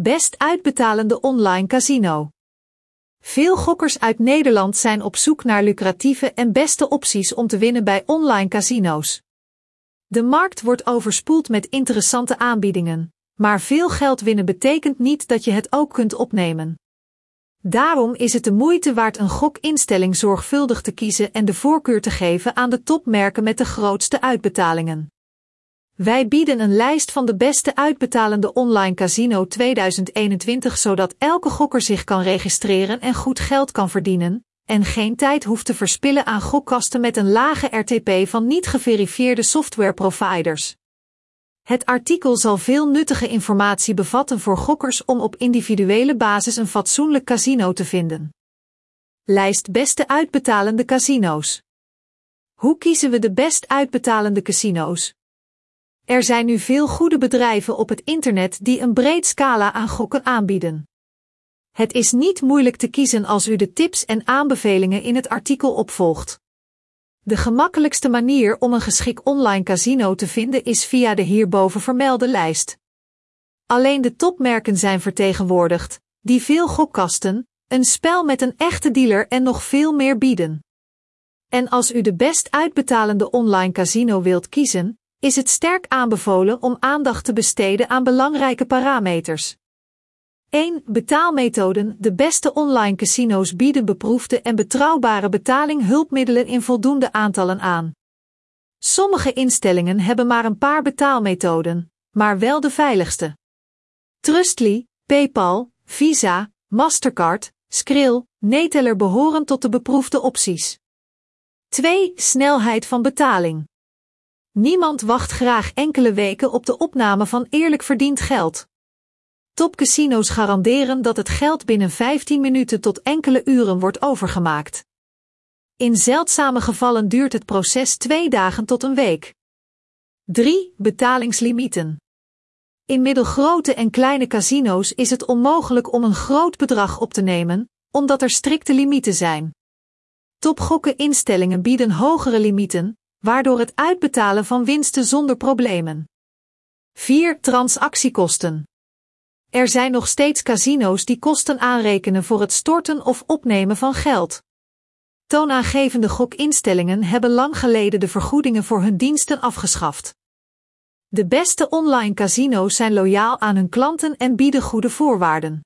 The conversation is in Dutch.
Best uitbetalende online casino. Veel gokkers uit Nederland zijn op zoek naar lucratieve en beste opties om te winnen bij online casino's. De markt wordt overspoeld met interessante aanbiedingen, maar veel geld winnen betekent niet dat je het ook kunt opnemen. Daarom is het de moeite waard een gokinstelling zorgvuldig te kiezen en de voorkeur te geven aan de topmerken met de grootste uitbetalingen. Wij bieden een lijst van de beste uitbetalende online casino 2021 zodat elke gokker zich kan registreren en goed geld kan verdienen, en geen tijd hoeft te verspillen aan gokkasten met een lage RTP van niet geverifieerde softwareproviders. Het artikel zal veel nuttige informatie bevatten voor gokkers om op individuele basis een fatsoenlijk casino te vinden. Lijst beste uitbetalende casino's. Hoe kiezen we de best uitbetalende casino's? Er zijn nu veel goede bedrijven op het internet die een breed scala aan gokken aanbieden. Het is niet moeilijk te kiezen als u de tips en aanbevelingen in het artikel opvolgt. De gemakkelijkste manier om een geschikt online casino te vinden is via de hierboven vermelde lijst. Alleen de topmerken zijn vertegenwoordigd, die veel gokkasten, een spel met een echte dealer en nog veel meer bieden. En als u de best uitbetalende online casino wilt kiezen, is het sterk aanbevolen om aandacht te besteden aan belangrijke parameters. 1. Betaalmethoden. De beste online casino's bieden beproefde en betrouwbare betalingshulpmiddelen in voldoende aantallen aan. Sommige instellingen hebben maar een paar betaalmethoden, maar wel de veiligste. Trustly, PayPal, Visa, Mastercard, Skrill, Neteller behoren tot de beproefde opties. 2. Snelheid van betaling. Niemand wacht graag enkele weken op de opname van eerlijk verdiend geld. Topcasino's garanderen dat het geld binnen 15 minuten tot enkele uren wordt overgemaakt. In zeldzame gevallen duurt het proces twee dagen tot een week. 3. Betalingslimieten. In middelgrote en kleine casino's is het onmogelijk om een groot bedrag op te nemen, omdat er strikte limieten zijn. Topgokken instellingen bieden hogere limieten, waardoor het uitbetalen van winsten zonder problemen. 4. Transactiekosten. Er zijn nog steeds casino's die kosten aanrekenen voor het storten of opnemen van geld. Toonaangevende gokinstellingen hebben lang geleden de vergoedingen voor hun diensten afgeschaft. De beste online casino's zijn loyaal aan hun klanten en bieden goede voorwaarden.